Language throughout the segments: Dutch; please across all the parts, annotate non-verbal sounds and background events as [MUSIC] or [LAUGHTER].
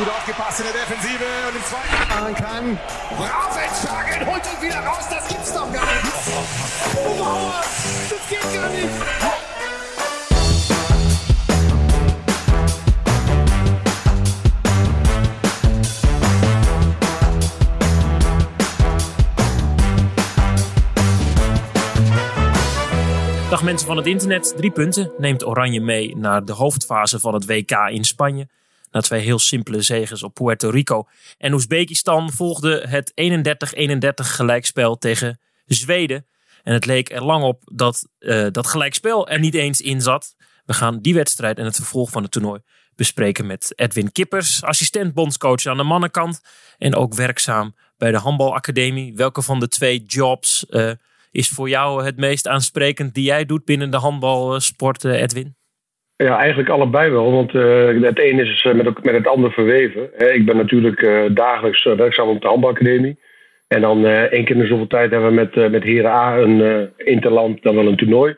gut aufgepasst in der Defensive und im zweiten machen kann. Rausentschlagen, holt ihn wieder raus, das gibt's doch gar nicht. Oh, Mauer, das geht gar nicht. Dag mensen van het internet, drie punten neemt Oranje mee naar de hoofdfase van het WK in Spanje. Na twee heel simpele zegens op Puerto Rico en Oezbekistan volgde het 31-31 gelijkspel tegen Zweden. En het leek er lang op dat uh, dat gelijkspel er niet eens in zat. We gaan die wedstrijd en het vervolg van het toernooi bespreken met Edwin Kippers, assistent bondscoach aan de mannenkant en ook werkzaam bij de handbalacademie. Welke van de twee jobs uh, is voor jou het meest aansprekend die jij doet binnen de handbalsport, Edwin? Ja, eigenlijk allebei wel. Want uh, het een is met, met het ander verweven. ik ben natuurlijk uh, dagelijks werkzaam op de handbalacademie. En dan één keer in zoveel tijd hebben we met, met Heren A een interland, dan wel een toernooi.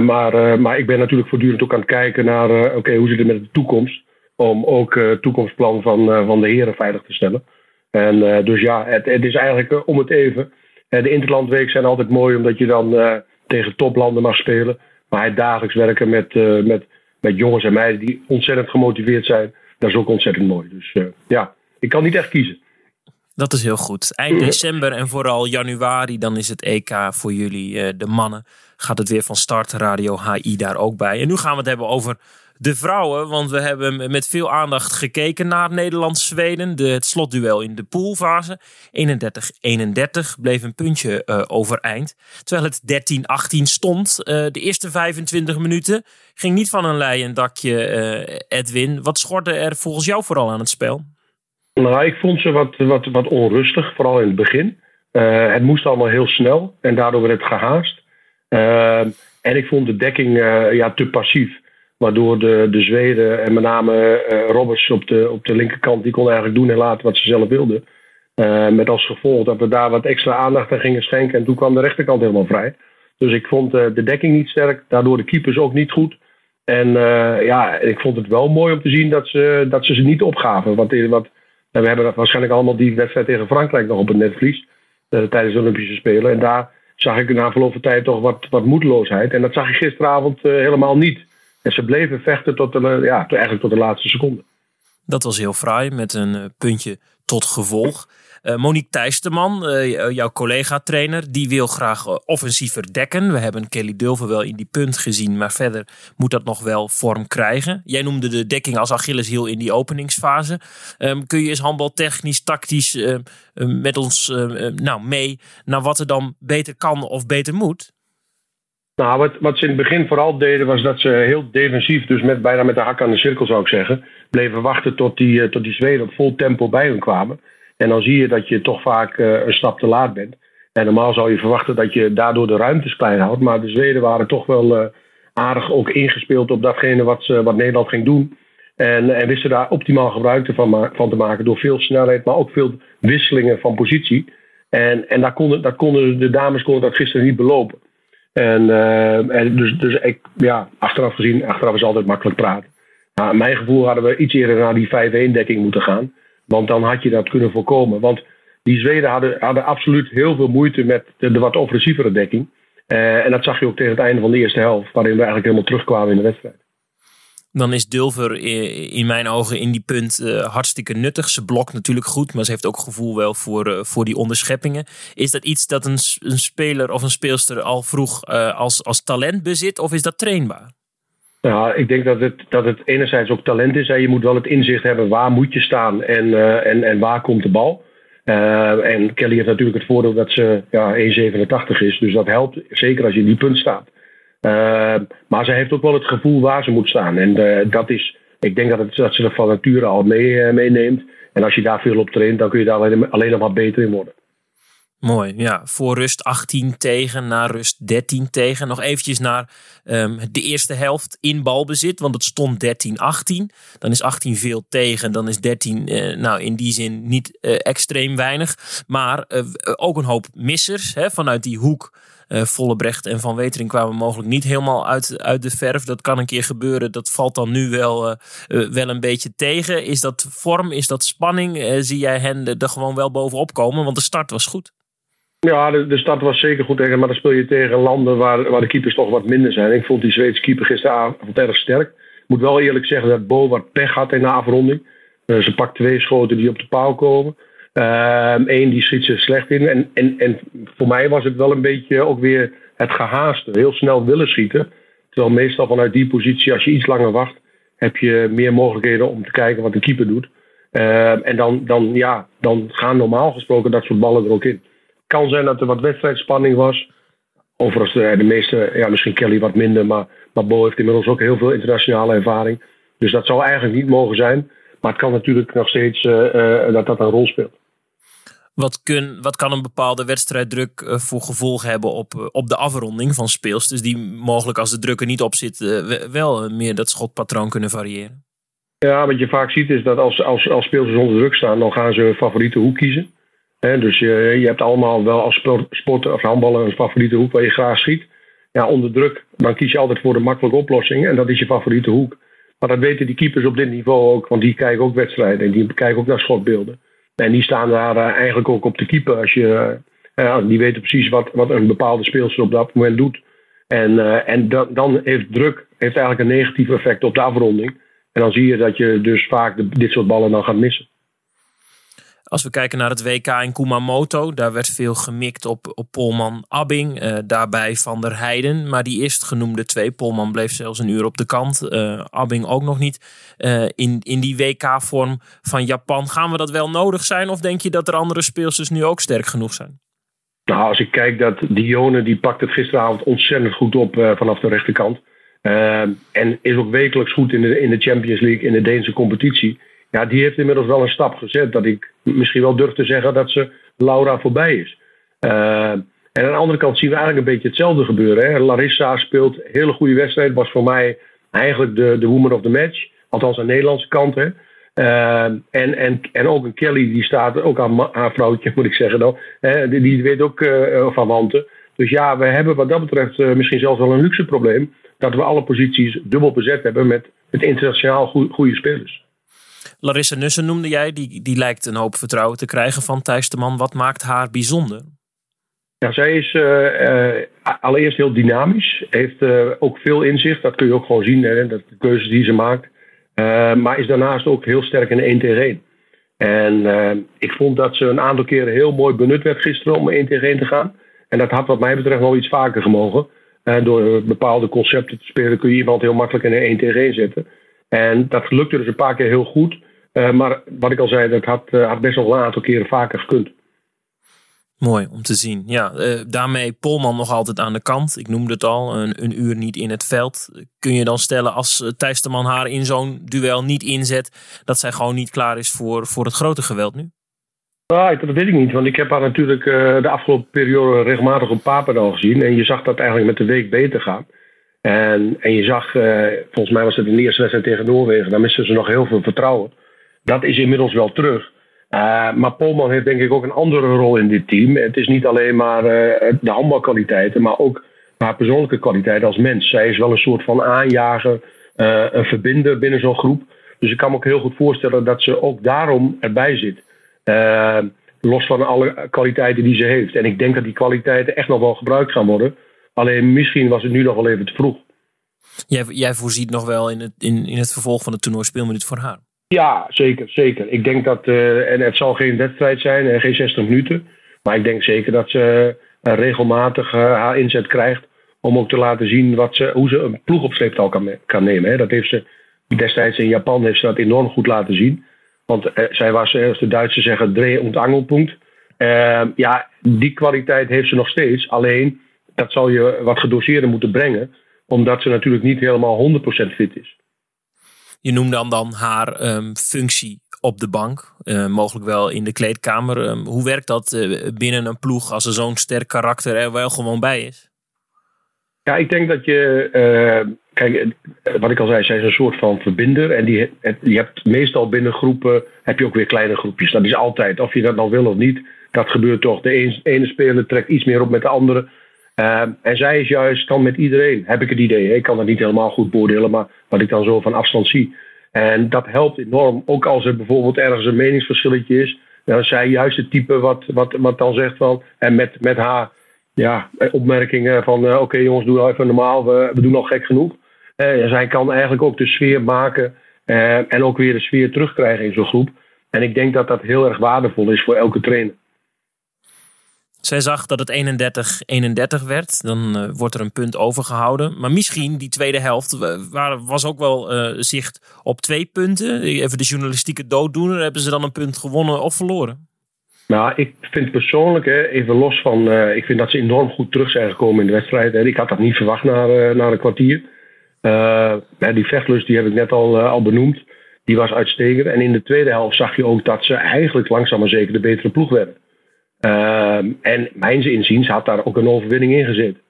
maar, maar ik ben natuurlijk voortdurend ook aan het kijken naar, oké, hoe zit het met de toekomst? Om ook het toekomstplan van, van de heren veilig te stellen. En dus ja, het, het is eigenlijk om het even. de Interlandweek zijn altijd mooi omdat je dan tegen toplanden mag spelen. Maar het dagelijks werken met, met met jongens en meiden die ontzettend gemotiveerd zijn. Dat is ook ontzettend mooi. Dus uh, ja, ik kan niet echt kiezen. Dat is heel goed. Eind december en vooral januari, dan is het EK voor jullie, uh, de mannen. Gaat het weer van start. Radio HI daar ook bij. En nu gaan we het hebben over de vrouwen. Want we hebben met veel aandacht gekeken naar Nederland-Zweden. Het slotduel in de poolfase. 31-31 bleef een puntje uh, overeind. Terwijl het 13-18 stond. Uh, de eerste 25 minuten ging niet van een leien dakje, uh, Edwin. Wat schorde er volgens jou vooral aan het spel? Nou, ik vond ze wat, wat, wat onrustig, vooral in het begin. het moest allemaal heel snel en daardoor werd het gehaast. en ik vond de dekking ja, te passief. Waardoor de, de Zweden en met name uh, op de, op de linkerkant, die kon eigenlijk doen en laten wat ze zelf wilden. Uh, met als gevolg dat we daar wat extra aandacht aan gingen schenken. En toen kwam de rechterkant helemaal vrij. Dus ik vond uh, de dekking niet sterk, daardoor de keepers ook niet goed. En ja, ik vond het wel mooi om te zien dat ze, dat ze ze niet opgaven. Want, wat, we hebben waarschijnlijk allemaal die wedstrijd tegen Frankrijk nog op het netvlies. tijdens de Olympische Spelen. En daar zag ik na verloop van tijd toch wat, wat moedeloosheid. En dat zag ik gisteravond helemaal niet. En ze bleven vechten tot, de, ja, eigenlijk tot de laatste seconde. Dat was heel fraai, met een eh, puntje tot gevolg. Uh, Monique Thijsterman, uh, jouw collega-trainer, die wil graag offensiever dekken. We hebben Kelly Dulver wel in die punt gezien, maar verder moet dat nog wel vorm krijgen. Jij noemde de dekking als Achilleshiel in die openingsfase. Um, kun je eens handbaltechnisch, tactisch met ons nou, mee naar wat er dan beter kan of beter moet? Nou, wat, wat ze in het begin vooral deden was dat ze heel defensief, dus met, bijna met de hak aan de cirkel zou ik zeggen, bleven wachten tot die, uh, tot die Zweden op vol tempo bij hun kwamen. En dan zie je dat je toch vaak uh, een stap te laat bent. En normaal zou je verwachten dat je daardoor de ruimtes klein houdt. Maar de Zweden waren toch wel uh, aardig ook ingespeeld op datgene wat, ze, wat Nederland ging doen. En, en wisten daar optimaal gebruik van, van te maken door veel snelheid, maar ook veel wisselingen van positie. En, en daar konden, daar konden, de dames konden dat gisteren niet belopen. En, uh, en dus, dus ik, ja, achteraf gezien, achteraf is altijd makkelijk praten. Maar mijn gevoel hadden we iets eerder naar die 5-1-dekking moeten gaan. Want dan had je dat kunnen voorkomen. Want die Zweden hadden, hadden absoluut heel veel moeite met de, wat offensievere dekking. Uh, en dat zag je ook tegen het einde van de eerste helft, waarin we eigenlijk helemaal terugkwamen in de wedstrijd dan is Dulver in mijn ogen in die punt uh, hartstikke nuttig. Ze blokt natuurlijk goed, maar ze heeft ook gevoel wel voor, uh, voor die onderscheppingen. Is dat iets dat een, een speler of een speelster al vroeg uh, als, als talent bezit of is dat trainbaar? Nou, ik denk dat het, dat het enerzijds ook talent is. Je moet wel het inzicht hebben waar moet je staan en, en, en waar komt de bal. en Kelly heeft natuurlijk het voordeel dat ze ja, 1,87 is. Dus dat helpt zeker als je in die punt staat. Uh, maar ze heeft ook wel het gevoel waar ze moet staan. En uh, dat is, ik denk dat, het, dat ze er van nature al mee, uh, meeneemt. En als je daar veel op traint, dan kun je daar alleen, nog maar beter in worden. Mooi, ja. Voor rust 18 tegen, na rust 13 tegen. Nog eventjes naar um, de eerste helft in balbezit, want het stond 13-18. Dan is 18 veel tegen, dan is 13 uh, nou in die zin niet extreem weinig. Maar ook een hoop missers hè, vanuit die hoek Uh, Vollebrecht en Van Wetering kwamen mogelijk niet helemaal uit, uit de verf. Dat kan een keer gebeuren. Dat valt dan nu wel, wel een beetje tegen. Is dat vorm? Is dat spanning? zie jij hen er gewoon wel bovenop komen? Want de start was goed. Ja, de, start was zeker goed. Maar dan speel je tegen landen waar, waar de keepers toch wat minder zijn. Ik vond die Zweedse keeper gisteravond erg sterk. Ik moet wel eerlijk zeggen dat Bo wat pech had in de afronding. ze pakt twee schoten die op de paal komen. Eén ehm, die schiet ze slecht in. En, en, en voor mij was het wel een beetje ook weer het gehaaste. Heel snel willen schieten. Terwijl meestal vanuit die positie, als je iets langer wacht, heb je meer mogelijkheden om te kijken wat de keeper doet. Ehm, en dan, dan, ja, dan gaan normaal gesproken dat soort ballen er ook in. Kan zijn dat er wat wedstrijdspanning was. Overigens, de, de meeste, ja, misschien Kelly wat minder, maar, maar Bo heeft inmiddels ook heel veel internationale ervaring. Dus dat zou eigenlijk niet mogen zijn. Maar het kan natuurlijk nog steeds uh, dat dat een rol speelt. Wat, kun, wat kan een bepaalde wedstrijddruk uh, voor gevolgen hebben op, op de afronding van speels? Dus die mogelijk als de druk er niet op zit, wel meer dat schotpatroon kunnen variëren? Ja, wat je vaak ziet is dat als, als, als speelsters onder druk staan, dan gaan ze een favoriete hoek kiezen. dus je, je hebt allemaal wel als sporter of handballer een favoriete hoek waar je graag schiet. Ja, onder druk, dan kies je altijd voor de makkelijke oplossing en dat is je favoriete hoek. Maar dat weten die keepers op dit niveau ook, want die kijken ook wedstrijden en die kijken ook naar schotbeelden. En die staan daar eh, eigenlijk ook op te keeper. Als je, uh, die weten precies wat, wat een bepaalde speelster op dat moment doet. En, en dan, heeft druk heeft eigenlijk een negatief effect op de afronding. En dan zie je dat je dus vaak dit soort ballen dan gaat missen. Als we kijken naar het WK in Kumamoto, daar werd veel gemikt op, op Polman Abbing, uh, daarbij Van der Heijden. Maar die eerstgenoemde twee, Polman bleef zelfs een uur op de kant, uh, Abbing ook nog niet. Uh, in, in die WK-vorm van Japan, gaan we dat wel nodig zijn? Of denk je dat er andere speelsters nu ook sterk genoeg zijn? Nou, als ik kijk dat Dione, die pakt het gisteravond ontzettend goed op vanaf de rechterkant. en is ook wekelijks goed in de, in de Champions League, in de Deense competitie ja, die heeft inmiddels wel een stap gezet. Dat ik misschien wel durf te zeggen dat ze Laura voorbij is. Uh, en aan de andere kant zien we eigenlijk een beetje hetzelfde gebeuren. Hè. Larissa speelt een hele goede wedstrijd. Was voor mij eigenlijk de, de woman of the match. Althans aan de Nederlandse kant. Hè. Uh, en, en, en ook een Kelly, die staat ook aan haar vrouwtje, [LAUGHS] moet ik zeggen. Dan, hè. Die, die weet ook van wanten. Dus ja, we hebben wat dat betreft misschien zelfs wel een luxe probleem. Dat we alle posities dubbel bezet hebben met, met internationaal goede spelers. Larissa Nussen noemde jij, die, die lijkt een hoop vertrouwen te krijgen van Thijs de Man. Wat maakt haar bijzonder? Ja, zij is uh, uh, allereerst heel dynamisch. Heeft uh, ook veel inzicht. Dat kun je ook gewoon zien, hè, dat de keuzes die ze maakt. maar is daarnaast ook heel sterk in de 1 tegen 1. En ik vond dat ze een aantal keren heel mooi benut werd gisteren om 1 tegen 1 te gaan. En dat had wat mij betreft wel iets vaker gemogen. door bepaalde concepten te spelen kun je iemand heel makkelijk in een 1 tegen 1 zetten. En dat lukte dus een paar keer heel goed. Uh, maar wat ik al zei, dat had, uh, had best wel een aantal keren vaker gekund. Mooi om te zien. Ja, uh, daarmee Polman nog altijd aan de kant. Ik noemde het al, een, een uur niet in het veld. Kun je dan stellen als Thijs de Man haar in zo'n duel niet inzet, dat zij gewoon niet klaar is voor, voor het grote geweld nu? Ah, dat weet ik niet, want ik heb haar natuurlijk de afgelopen periode regelmatig op Papendal gezien. En je zag dat eigenlijk met de week beter gaan. En, en je zag, volgens mij was het in de eerste wedstrijd tegen Noorwegen, daar misten ze nog heel veel vertrouwen. Dat is inmiddels wel terug. Uh, maar Polman heeft denk ik ook een andere rol in dit team. Het is niet alleen maar uh, de handbalkwaliteiten, maar ook haar persoonlijke kwaliteit als mens. Zij is wel een soort van aanjager, uh, een verbinder binnen zo'n groep. Dus ik kan me ook heel goed voorstellen dat ze ook daarom erbij zit. los van alle kwaliteiten die ze heeft. En ik denk dat die kwaliteiten echt nog wel gebruikt gaan worden. Alleen misschien was het nu nog wel even te vroeg. Jij, jij voorziet nog wel in het, in, in het vervolg van het toernooi speelminuut voor haar. Ja, zeker, zeker. Ik denk dat, uh, en het zal geen wedstrijd zijn, en geen 60 minuten. Maar ik denk zeker dat ze uh, regelmatig haar inzet krijgt. Om ook te laten zien wat ze, hoe ze een ploeg op sleeptouw kan, kan nemen. Hè. Dat heeft ze destijds in Japan heeft ze dat enorm goed laten zien. Want zij was, als de Duitsers zeggen, dreh- und angelpunt. ja, die kwaliteit heeft ze nog steeds. Alleen, dat zal je wat gedoseerder moeten brengen. Omdat ze natuurlijk niet helemaal 100% fit is. Je noemde dan, dan haar um, functie op de bank, uh, mogelijk wel in de kleedkamer. Um, hoe werkt dat uh, binnen een ploeg als er zo'n sterk karakter er wel gewoon bij is? Ja, ik denk dat je. Uh, kijk, wat ik al zei, zij is een soort van verbinder. En die, je hebt meestal binnen groepen. heb je ook weer kleine groepjes. Dat is altijd, of je dat nou wil of niet. Dat gebeurt toch. De ene speler trekt iets meer op met de andere. Ehm, en zij is juist, kan met iedereen, heb ik het idee. Ik kan dat niet helemaal goed beoordelen, maar wat ik dan zo van afstand zie. En dat helpt enorm. Ook als er bijvoorbeeld ergens een meningsverschilletje is. Dan is zij juist het type wat, wat, wat dan zegt van. En met, met haar ja, opmerkingen van: uh, oké jongens, doe nou even normaal, we, we doen al gek genoeg. Uh, zij kan eigenlijk ook de sfeer maken. Uh, en ook weer de sfeer terugkrijgen in zo'n groep. En ik denk dat dat heel erg waardevol is voor elke trainer. Zij zag dat het 31-31 werd. Dan uh, wordt er een punt overgehouden. Maar misschien die tweede helft was ook wel uh, zicht op twee punten. Even de journalistieke dooddoener. Hebben ze dan een punt gewonnen of verloren? Nou, ik vind persoonlijk, hè, even los van... Uh, ik vind dat ze enorm goed terug zijn gekomen in de wedstrijd. Hè. Ik had dat niet verwacht na, na een kwartier. die vechtlust die heb ik net al, al benoemd. Die was uitstekend. En in de tweede helft zag je ook dat ze eigenlijk langzaam maar zeker de betere ploeg werden. Um, en mijns inziens had daar ook een overwinning in gezeten.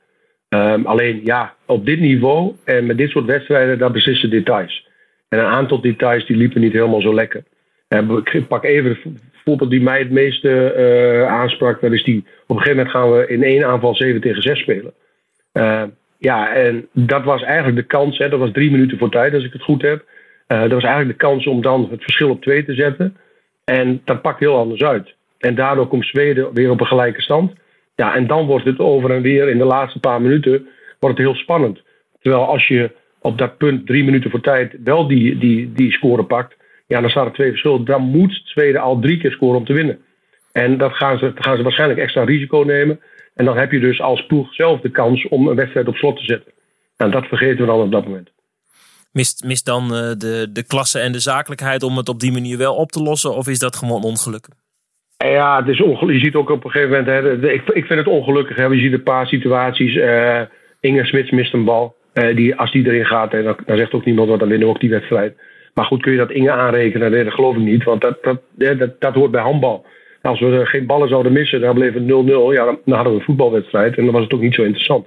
Um, alleen ja, op dit niveau en met dit soort wedstrijden, daar beslissen details. En een aantal details die liepen niet helemaal zo lekker. En ik pak even het voorbeeld die mij het meeste uh, aansprak. Dat is die, op een gegeven moment gaan we in één aanval 7 tegen 6 spelen. Uh, ja, en dat was eigenlijk de kans. Hè, dat was drie minuten voor tijd, als ik het goed heb. Uh, dat was eigenlijk de kans om dan het verschil op twee te zetten. En dat pakt heel anders uit. En daardoor komt Zweden weer op een gelijke stand. Ja, en dan wordt het over en weer in de laatste paar minuten wordt het heel spannend. Terwijl als je op dat punt drie minuten voor tijd wel die, die, die score pakt, ja, dan staat er twee verschillen. Dan moet Zweden al drie keer scoren om te winnen. En dat gaan ze, gaan ze waarschijnlijk extra risico nemen. En dan heb je dus als ploeg zelf de kans om een wedstrijd op slot te zetten. En dat vergeten we dan op dat moment. Mist, mist dan uh, de, de klasse en de zakelijkheid om het op die manier wel op te lossen? Of is dat gewoon ongeluk? Ja, het is je ziet ook op een gegeven moment. Hè, ik, ik vind het ongelukkig. Hè, je ziet een paar situaties. Uh, Inge Smits mist een bal. Uh, die, als die erin gaat, hè, dan, dan, zegt ook niemand wat. Dan winnen we ook die wedstrijd. Maar goed, kun je dat Inge aanrekenen? Nee, dat geloof ik niet. Want dat, dat, dat, dat hoort bij handbal. Als we geen ballen zouden missen, dan bleef het 0-0. Ja, dan, hadden we een voetbalwedstrijd. En dan was het ook niet zo interessant.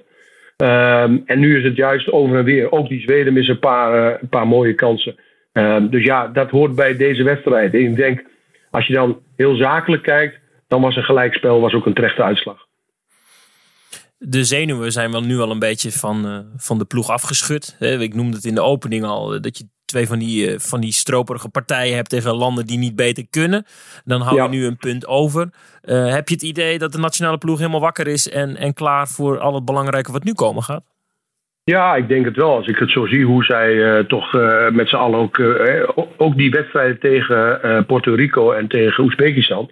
Um, en nu is het juist over en weer. Ook die Zweden missen een paar, een paar mooie kansen. Um, dus ja, dat hoort bij deze wedstrijd. ik denk als je dan heel zakelijk kijkt, dan was een gelijkspel was ook een terechte uitslag. De zenuwen zijn wel nu al een beetje van, uh, van de ploeg afgeschud. Ik noemde het in de opening al, eh, dat je twee van die, uh, van die stroperige partijen hebt tegen landen die niet beter kunnen. Dan hou je ja. nu een punt over. Uh, heb je het idee dat de nationale ploeg helemaal wakker is en, en klaar voor al het belangrijke wat nu komen gaat? Ja, ik denk het wel. Als ik het zo zie hoe zij uh, toch uh, met z'n allen ook, uh, ook die wedstrijden tegen Puerto Rico en tegen Oezbekistan.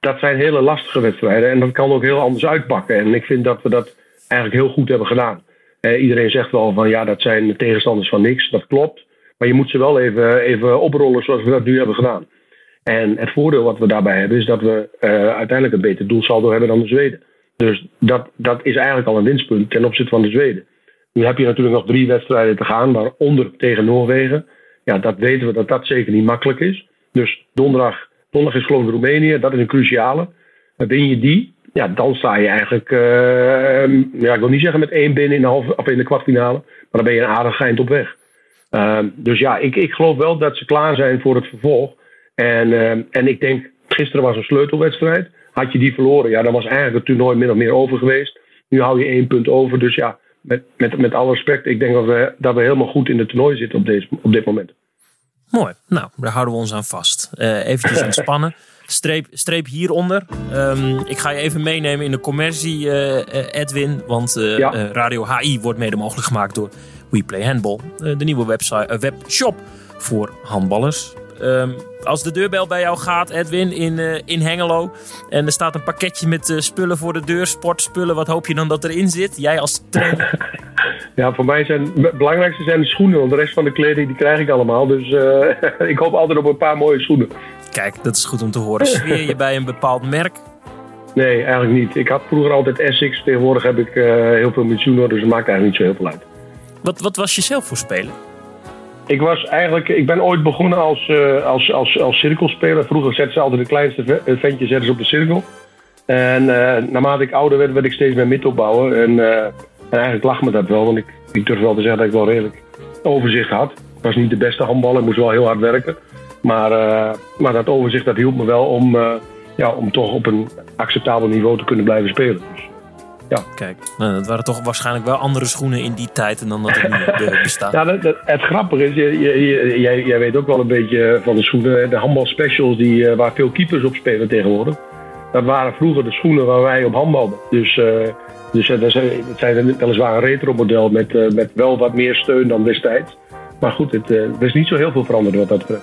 Dat zijn hele lastige wedstrijden en dat kan ook heel anders uitpakken. En ik vind dat we dat eigenlijk heel goed hebben gedaan. iedereen zegt wel van ja, dat zijn tegenstanders van niks. Dat klopt. Maar je moet ze wel even, even oprollen zoals we dat nu hebben gedaan. En het voordeel wat we daarbij hebben is dat we uiteindelijk een beter doelsaldo hebben dan de Zweden. Dus dat, dat is eigenlijk al een winstpunt ten opzichte van de Zweden. Nu heb je natuurlijk nog drie wedstrijden te gaan, waaronder tegen Noorwegen. Ja, dat weten we dat dat zeker niet makkelijk is. Dus donderdag, donderdag is geloof ik Roemenië, dat is een cruciale. Win je die, ja, dan sta je eigenlijk, uh, ja, ik wil niet zeggen met één binnen in de, halve, of in de kwartfinale, maar dan ben je een aardig eind op weg. Uh, dus ja, ik, ik geloof wel dat ze klaar zijn voor het vervolg. En, uh, en ik denk, gisteren was een sleutelwedstrijd. Had je die verloren, ja, dan was eigenlijk het toernooi min of meer over geweest. Nu hou je één punt over, dus ja, met, met, met alle respect, ik denk dat we, dat we helemaal goed in het toernooi zitten op, deze, op dit moment. Mooi. Nou, daar houden we ons aan vast. Uh, eventjes ontspannen. [LAUGHS] Streep, streep hieronder. Um, ik ga je even meenemen in de commercie, uh, Edwin. Want uh, ja. Radio HI wordt mede mogelijk gemaakt door We Play Handball. de nieuwe website, webshop voor handballers. Um, als de deurbel bij jou gaat, Edwin, in, uh, in Hengelo. En er staat een pakketje met uh, spullen voor de deur, sportspullen. Wat hoop je dan dat erin zit? Jij als trainer? [LAUGHS] ja, voor mij zijn het belangrijkste zijn de schoenen. Want de rest van de kleding die krijg ik allemaal. Dus uh, [LAUGHS] ik hoop altijd op een paar mooie schoenen. Kijk, dat is goed om te horen. Zweer je bij een bepaald merk? Nee, eigenlijk niet. Ik had vroeger altijd Essex. Tegenwoordig heb ik heel veel met Juno. Dus dat maakt eigenlijk niet zo heel veel uit. Wat, wat was je zelf voor speler? Ik was eigenlijk, ik ben ooit begonnen als, uh, als, als, als cirkelspeler. Vroeger zetten ze altijd de kleinste ventje zetten ze op de cirkel. En uh, naarmate ik ouder werd, werd ik steeds meer mid opbouwen. En, en eigenlijk lag me dat wel, want ik, ik durf wel te zeggen dat ik wel redelijk overzicht had. Ik was niet de beste handballer, ik moest wel heel hard werken. Maar, maar dat overzicht dat hielp me wel om, ja, om toch op een acceptabel niveau te kunnen blijven spelen. Dus ja. Kijk, nou, dat waren toch waarschijnlijk wel andere schoenen in die tijd dan dat het nu [LAUGHS] bestaat. Ja, dat, dat, het grappige is, je, je, jij, jij weet ook wel een beetje van de schoenen, de handbalspecials die, waar veel keepers op spelen tegenwoordig. Dat waren vroeger de schoenen waar wij op handbalden. Dus, uh, dus uh, dat zijn weliswaar een retro model met, uh, met wel wat meer steun dan destijds. Maar goed, het, er is niet zo heel veel veranderd wat dat betreft.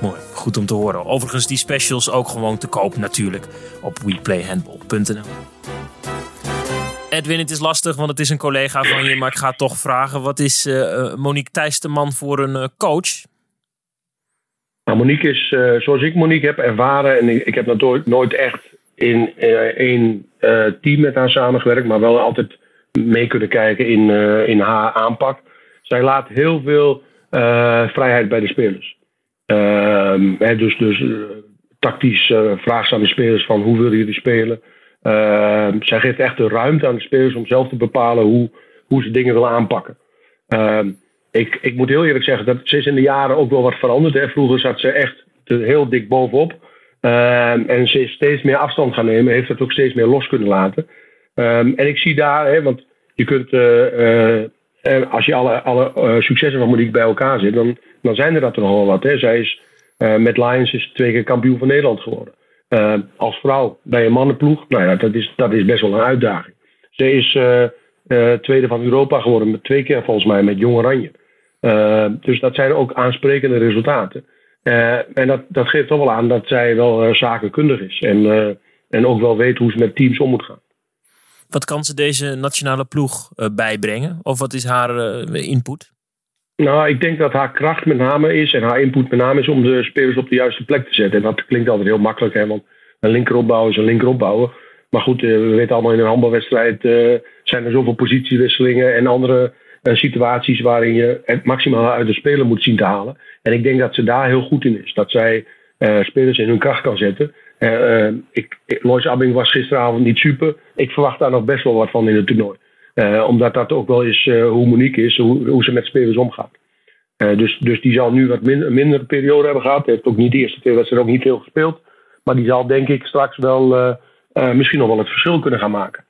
Mooi, goed om te horen. Overigens die specials ook gewoon te koop natuurlijk op weplayhandball.nl. Edwin, het is lastig, want het is een collega van je, maar ik ga toch vragen. Wat is Monique Thijs de man voor een coach? Nou, Monique is, uh, zoals ik Monique heb ervaren, en ik, heb natuurlijk nooit echt in uh, één uh, team met haar samengewerkt, maar wel altijd mee kunnen kijken in, in haar aanpak. Zij laat heel veel vrijheid bij de spelers. Ehm, hè, dus dus tactisch vraagt ze aan de spelers van hoe willen jullie spelen. Ehm, zij geeft echt de ruimte aan de spelers om zelf te bepalen hoe, hoe ze dingen willen aanpakken. Ehm, ik, ik moet heel eerlijk zeggen dat ze in de jaren ook wel wat veranderd. Hè. Vroeger zat ze echt heel dik bovenop. Um, en ze steeds meer afstand gaan nemen. Heeft het ook steeds meer los kunnen laten. En ik zie daar, hè, want je kunt, uh, uh, als je alle, alle uh, successen van Monique bij elkaar zit, dan, dan zijn er dat er nogal wat. Hè. Zij is met Lions is twee keer kampioen van Nederland geworden. Ehm, als vrouw bij een mannenploeg, nou ja, dat is, dat is best wel een uitdaging. Ze is tweede van Europa geworden, met twee keer volgens mij met Jong Oranje. Dus dat zijn ook aansprekende resultaten. En dat, dat geeft toch wel aan dat zij wel zakenkundig is. En, en ook wel weet hoe ze met teams om moet gaan. Wat kan ze deze nationale ploeg bijbrengen? Of wat is haar input? Nou, ik denk dat haar kracht met name is en haar input met name is om de spelers op de juiste plek te zetten. En dat klinkt altijd heel makkelijk, hè, want een linkeropbouw is een linkeropbouwen. Maar goed, we weten allemaal in een handbalwedstrijd zijn er zoveel positiewisselingen en andere uh, situaties waarin je het maximaal uit de speler moet zien te halen. En ik denk dat ze daar heel goed in is. Dat zij spelers in hun kracht kan zetten. Ik, Lois Abbing was gisteravond niet super. Ik verwacht daar nog best wel wat van in het toernooi. Omdat dat ook wel is hoe Monique is, hoe, hoe, ze met spelers omgaat. dus, dus die zal nu wat minder, mindere periode hebben gehad. Heeft ook niet de eerste twee wedstrijden ook niet veel gespeeld. Maar die zal denk ik straks wel misschien nog wel het verschil kunnen gaan maken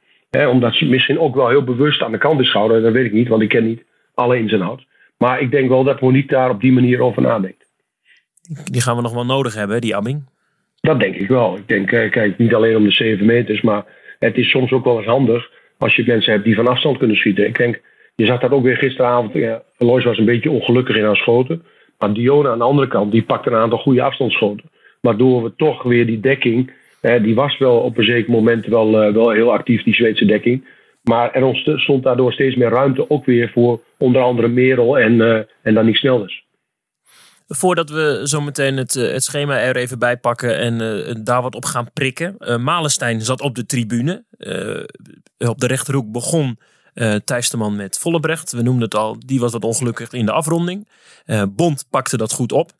omdat ze misschien ook wel heel bewust aan de kant is gehouden. Dat weet ik niet, want ik ken niet alle ins en outs. Maar ik denk wel dat Monique daar op die manier over nadenkt. Die gaan we nog wel nodig hebben, die Abbing? Dat denk ik wel. Ik denk, eh, kijk, niet alleen om de 7 meters, maar het is soms ook wel eens handig als je mensen hebt die van afstand kunnen schieten. Ik denk, je zag dat ook weer gisteravond. Ja, Lois was een beetje ongelukkig in haar schoten. Maar Diona aan de andere kant, die pakte een aantal goede afstandsschoten. Waardoor we toch weer die dekking die was wel op een zeker moment wel, uh, wel heel actief, die Zweedse dekking. Maar er ontstond daardoor steeds meer ruimte ook weer voor onder andere Merel en, uh, en dan niet snel is. Voordat we zo meteen het, het schema er even bij pakken en uh, daar wat op gaan prikken. Uh, Malenstein zat op de tribune. Uh, op de rechterhoek begon Thijs de Man met Vollebrecht. We noemden het al, die was wat ongelukkig in de afronding. Bond pakte dat goed op.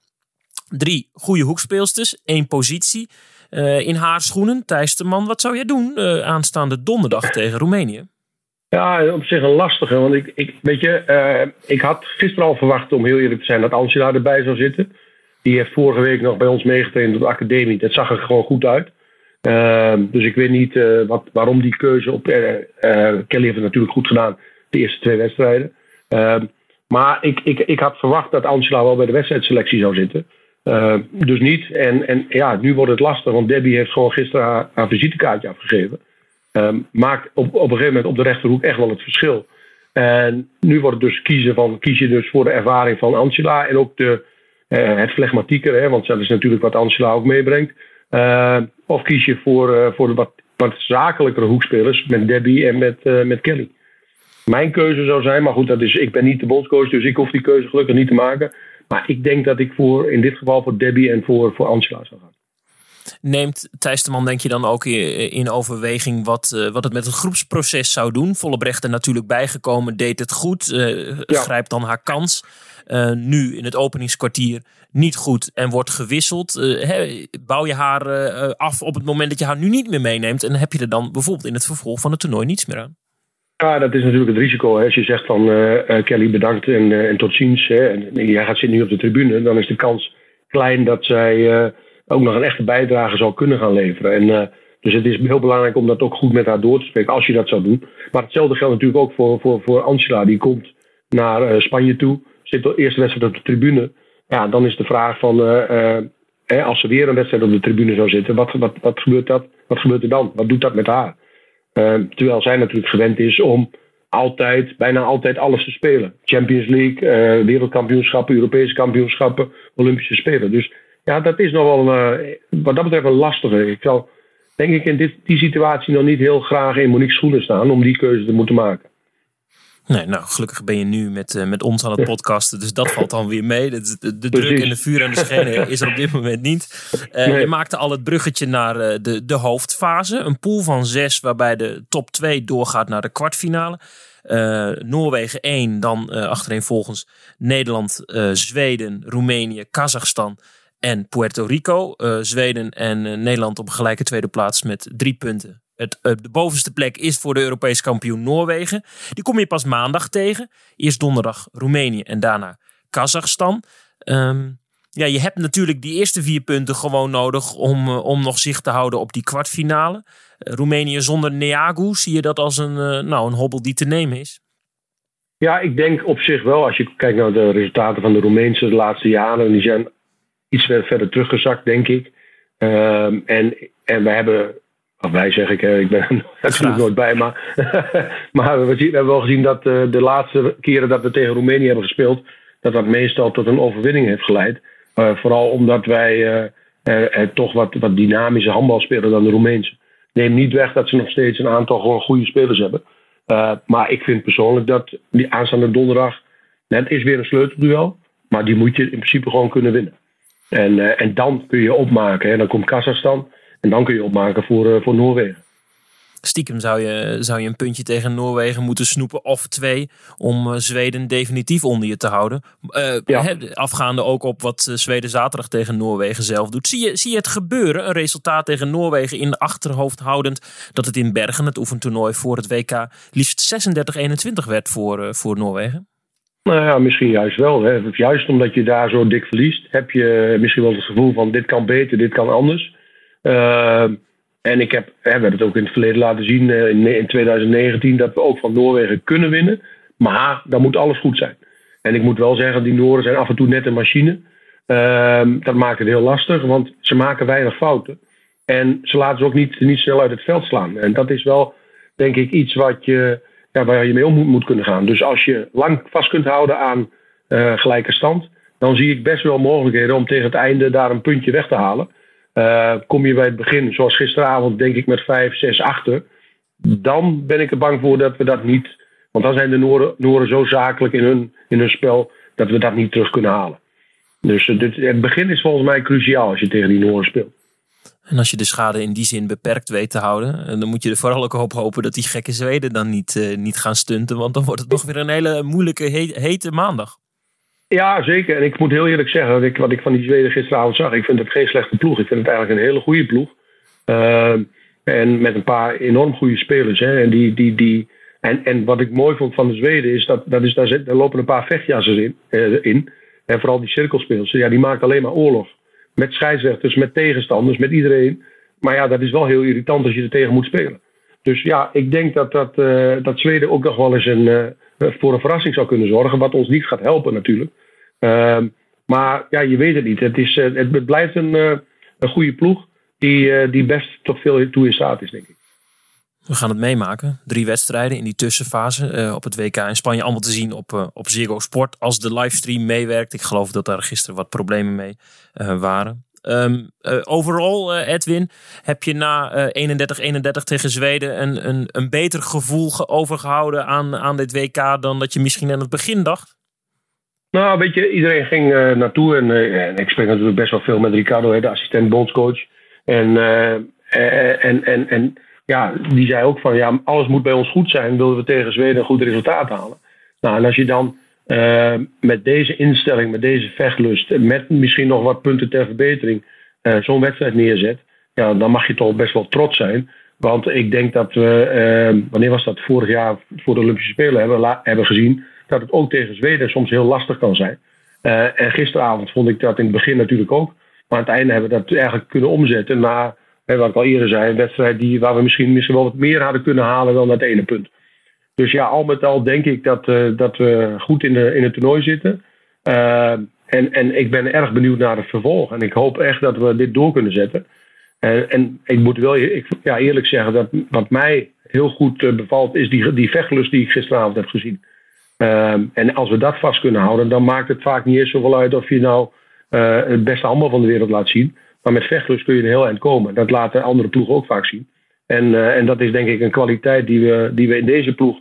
Drie goede hoekspeelsters, één positie. Uh, in haar schoenen. Thijs de Man, wat zou jij doen uh, aanstaande donderdag tegen Roemenië? Ja, op zich een lastige. Want ik, ik, weet je, uh, ik had gisteren al verwacht, om heel eerlijk te zijn, dat Angela erbij zou zitten. Die heeft vorige week nog bij ons meegetraind op de academie. Dat zag er gewoon goed uit. dus ik weet niet wat, waarom die keuze op. Kelly heeft het natuurlijk goed gedaan, de eerste twee wedstrijden. maar ik, ik, ik had verwacht dat Angela wel bij de wedstrijdselectie zou zitten. Uh, dus niet. En, en ja, nu wordt het lastig, want Debbie heeft gewoon gisteren haar visitekaartje afgegeven. Um, maakt op, op een gegeven moment op de rechterhoek echt wel het verschil. En nu wordt het dus kiezen van, kies je dus voor de ervaring van Angela en ook de, uh, het flegmatieker, hè, want dat is natuurlijk wat Angela ook meebrengt. Uh, of kies je voor, voor de wat, wat zakelijkere hoekspelers met Debbie en met, met Kelly. Mijn keuze zou zijn, maar goed, dat is, ik ben niet de bondscoach, dus ik hoef die keuze gelukkig niet te maken. Maar ik denk dat ik voor, in dit geval voor Debbie en voor, voor Angela zou gaan. Neemt Thijs de Man, denk je dan ook in overweging wat, uh, wat het met het groepsproces zou doen? Vollebrecht er natuurlijk bijgekomen, deed het goed, uh, ja. grijpt dan haar kans. Uh, nu in het openingskwartier niet goed en wordt gewisseld. He, bouw je haar af op het moment dat je haar nu niet meer meeneemt en heb je er dan bijvoorbeeld in het vervolg van het toernooi niets meer aan? Ja, dat is natuurlijk het risico. Hè. Als je zegt van Kelly bedankt en, en tot ziens. Hè, en jij gaat zitten nu op de tribune. Dan is de kans klein dat zij ook nog een echte bijdrage zal kunnen gaan leveren. En Dus het is heel belangrijk om dat ook goed met haar door te spreken, als je dat zou doen. Maar hetzelfde geldt natuurlijk ook voor, voor, voor Angela. Die komt naar Spanje toe, zit de eerste wedstrijd op de tribune. Ja, dan is de vraag van, als ze weer een wedstrijd op de tribune zou zitten, wat, wat, wat, gebeurt, dat, wat gebeurt er dan? Wat doet dat met haar? terwijl zij natuurlijk gewend is om altijd, bijna altijd alles te spelen. Champions League, wereldkampioenschappen, Europese kampioenschappen, Olympische Spelen. Dus ja, dat is nog wel uh, wat dat betreft een lastige. Ik zal denk ik in dit, die situatie nog niet heel graag in Monique's schoenen staan om die keuze te moeten maken. Nee, nou, gelukkig ben je nu met, uh, met ons aan het podcasten, dus dat valt dan weer mee. De, de, de druk en de vuur en de schenen [LAUGHS] is er op dit moment niet. Uh, nee. Je maakte al het bruggetje naar uh, de, de hoofdfase. Een pool van zes waarbij de top 2 doorgaat naar de kwartfinale. Noorwegen 1, dan achterin volgens Nederland, Zweden, Roemenië, Kazachstan en Puerto Rico. Zweden en Nederland op gelijke tweede plaats met drie punten. Het, uh, de bovenste plek is voor de Europese kampioen Noorwegen. Die kom je pas maandag tegen. Eerst donderdag Roemenië en daarna Kazachstan. Um, ja, je hebt natuurlijk die eerste vier punten gewoon nodig om, om nog zicht te houden op die kwartfinale. Roemenië zonder Neagu, zie je dat als een, nou, een hobbel die te nemen is? Ja, ik denk op zich wel. Als je kijkt naar de resultaten van de Roemeense de laatste jaren, die zijn iets verder teruggezakt, denk ik. Um, en, en we hebben of wij zeg ik, ik ben [LAUGHS] er natuurlijk nooit bij. Maar, [LAUGHS] maar we, zien, we, hebben wel gezien dat uh, de laatste keren dat we tegen Roemenië hebben gespeeld, dat dat meestal tot een overwinning heeft geleid. Uh, vooral omdat wij uh, toch wat, wat dynamische handbal spelen dan de Roemeense. Neem niet weg dat ze nog steeds een aantal gewoon goede spelers hebben. maar ik vind persoonlijk dat die aanstaande donderdag, net is weer een sleutelduel. Maar die moet je in principe gewoon kunnen winnen. En, en dan kun je opmaken. En dan komt Kazachstan. En dan kun je opmaken voor, uh, voor Noorwegen. Stiekem zou je, zou je een puntje tegen Noorwegen moeten snoepen of twee om uh, Zweden definitief onder je te houden. Uh, ja. afgaande ook op wat Zweden zaterdag tegen Noorwegen zelf doet. Zie je, zie je het gebeuren, een resultaat tegen Noorwegen in de achterhoofd houdend, dat het in Bergen, het oefentoernooi voor het WK, liefst 36-21 werd voor, voor Noorwegen? Nou ja, misschien juist wel. Hè. Juist omdat je daar zo dik verliest, heb je misschien wel het gevoel van dit kan beter, dit kan anders. Ehm, en ik heb, we hebben het ook in het verleden laten zien in, in, 2019 dat we ook van Noorwegen kunnen winnen. Maar dan moet alles goed zijn. En ik moet wel zeggen, die Nooren zijn af en toe net een machine. Ehm, dat maakt het heel lastig, want ze maken weinig fouten. En ze laten ze ook niet, niet snel uit het veld slaan. En dat is wel, denk ik, iets wat je, ja, waar je mee om moet, moet kunnen gaan. Dus als je lang vast kunt houden aan uh, gelijke stand, dan zie ik best wel mogelijkheden om tegen het einde daar een puntje weg te halen. Uh, kom je bij het begin, zoals gisteravond, denk ik met 5, 6 achter. Dan ben ik er bang voor dat we dat niet. Want dan zijn de Noorden zo zakelijk in hun, in hun spel dat we dat niet terug kunnen halen. Dus uh, dit, het begin is volgens mij cruciaal als je tegen die Noorden speelt. En als je de schade in die zin beperkt weet te houden, eh, dan moet je er vooral ook op hopen dat die gekke Zweden dan niet, uh, niet gaan stunten. Want dan wordt het nog weer een hele moeilijke, hete maandag. Ja, zeker. En ik moet heel eerlijk zeggen, wat ik, wat ik van die Zweden gisteravond zag, ik vind het geen slechte ploeg. Ik vind het eigenlijk een hele goede ploeg. Uh, en met een paar enorm goede spelers. Hè. En, die, die, die, en, en wat ik mooi vond van de Zweden is dat, dat is, daar, lopen een paar vechtjassers in. In. En vooral die cirkelspelers. Ja, die maken alleen maar oorlog. Met scheidsrechters, met tegenstanders, met iedereen. Maar ja, dat is wel heel irritant als je er tegen moet spelen. Dus ja, ik denk dat, dat, uh, dat Zweden ook nog wel eens een eh, voor een verrassing zou kunnen zorgen. Wat ons niet gaat helpen natuurlijk. Ehm, maar ja, je weet het niet. Het, is, eh, het, blijft een, eh, een goede ploeg die, die best toch veel toe in staat is, denk ik. We gaan het meemaken. Drie wedstrijden in die tussenfase op het WK in Spanje. Allemaal te zien op, op Ziggo Sport. Als de livestream meewerkt. Ik geloof dat daar gisteren wat problemen mee waren. Um, uh, overal, uh, Edwin, heb je na 31-31 tegen Zweden een, een, een beter gevoel overgehouden aan, aan dit WK dan dat je misschien aan het begin dacht? Nou, weet je, iedereen ging uh, naartoe en, en, ik spreek natuurlijk best wel veel met Ricardo, de assistent bondscoach. En, en, en, en ja, die zei ook van ja, alles moet bij ons goed zijn, willen we tegen Zweden een goed resultaat halen. Nou, en als je dan uh, met deze instelling, met deze vechtlust, met misschien nog wat punten ter verbetering, uh, zo'n wedstrijd neerzet, ja, dan mag je toch best wel trots zijn. Want ik denk dat we, uh, wanneer was dat, vorig jaar voor de Olympische Spelen hebben, hebben gezien dat het ook tegen Zweden soms heel lastig kan zijn. en gisteravond vond ik dat in het begin natuurlijk ook. Maar aan het einde hebben we dat eigenlijk kunnen omzetten naar Wat ik al eerder zei, een wedstrijd die, waar we misschien, misschien wel wat meer hadden kunnen halen dan dat ene punt. Dus ja, al met al denk ik dat, dat we goed in, de, in het toernooi zitten. en, en ik ben erg benieuwd naar het vervolg. En ik hoop echt dat we dit door kunnen zetten. En, en ik moet wel ik, ja, eerlijk zeggen dat wat mij heel goed bevalt, is die, die vechtlust die ik gisteravond heb gezien. Ehm, en als we dat vast kunnen houden, dan maakt het vaak niet eens zoveel uit of je nou het beste handbal van de wereld laat zien. Maar met vechtlust kun je er heel eind komen. Dat laten andere ploegen ook vaak zien. En, uh, en dat is denk ik een kwaliteit die we, die we in deze ploeg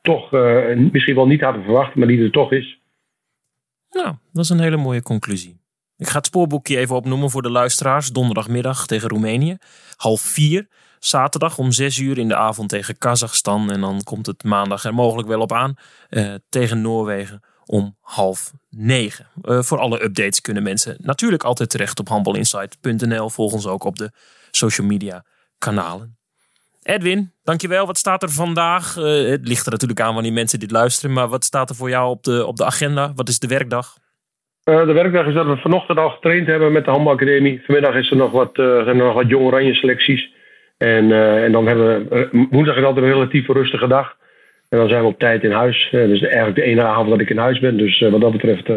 toch uh, misschien wel niet hadden verwacht, maar die er toch is. Nou, dat is een hele mooie conclusie. Ik ga het spoorboekje even opnoemen voor de luisteraars. Donderdagmiddag tegen Roemenië. Half vier. Zaterdag om 6 uur in de avond tegen Kazachstan. En dan komt het maandag er mogelijk wel op aan. Uh, tegen Noorwegen om half negen. Uh, voor alle updates kunnen mensen natuurlijk altijd terecht op handbalinsight.nl. Volg ons ook op de social media kanalen. Edwin, dankjewel. Wat staat er vandaag? Uh, het ligt er natuurlijk aan wanneer mensen dit luisteren. Maar wat staat er voor jou op de, op de agenda? Wat is de werkdag? Uh, de werkdag is dat we vanochtend al getraind hebben met de handbalacademie. Vanmiddag is er nog wat, zijn er nog wat jong oranje selecties. En, en dan hebben we, woensdag is altijd een relatief rustige dag. En dan zijn we op tijd in huis. Uh, dus eigenlijk de ene avond dat ik in huis ben. Dus uh, wat dat betreft,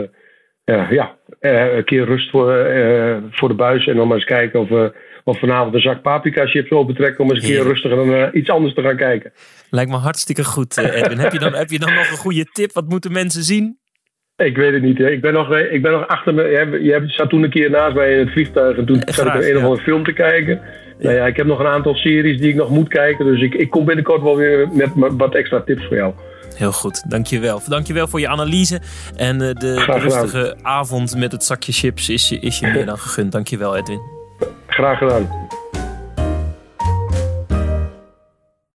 ja, een keer rust voor, voor de buis. En dan maar eens kijken of we of vanavond een zak paprika chips opentrekken. Om eens een keer rustiger dan iets anders te gaan kijken. Lijkt me hartstikke goed, Edwin. heb, je dan, heb je dan nog een goede tip? Wat moeten mensen zien? Ik weet het niet. Ik ben nog, ik ben nog achter me. Je, hebt, zat toen een keer naast mij in het vliegtuig. En toen zat ik een of andere film te kijken. Nou ja, ik heb nog een aantal series die ik nog moet kijken. Dus ik, ik kom binnenkort wel weer met wat extra tips voor jou. Heel goed, dankjewel. Dankjewel voor je analyse. En de, de rustige avond met het zakje chips is je, is je meer dan gegund. Dankjewel Edwin. Graag gedaan.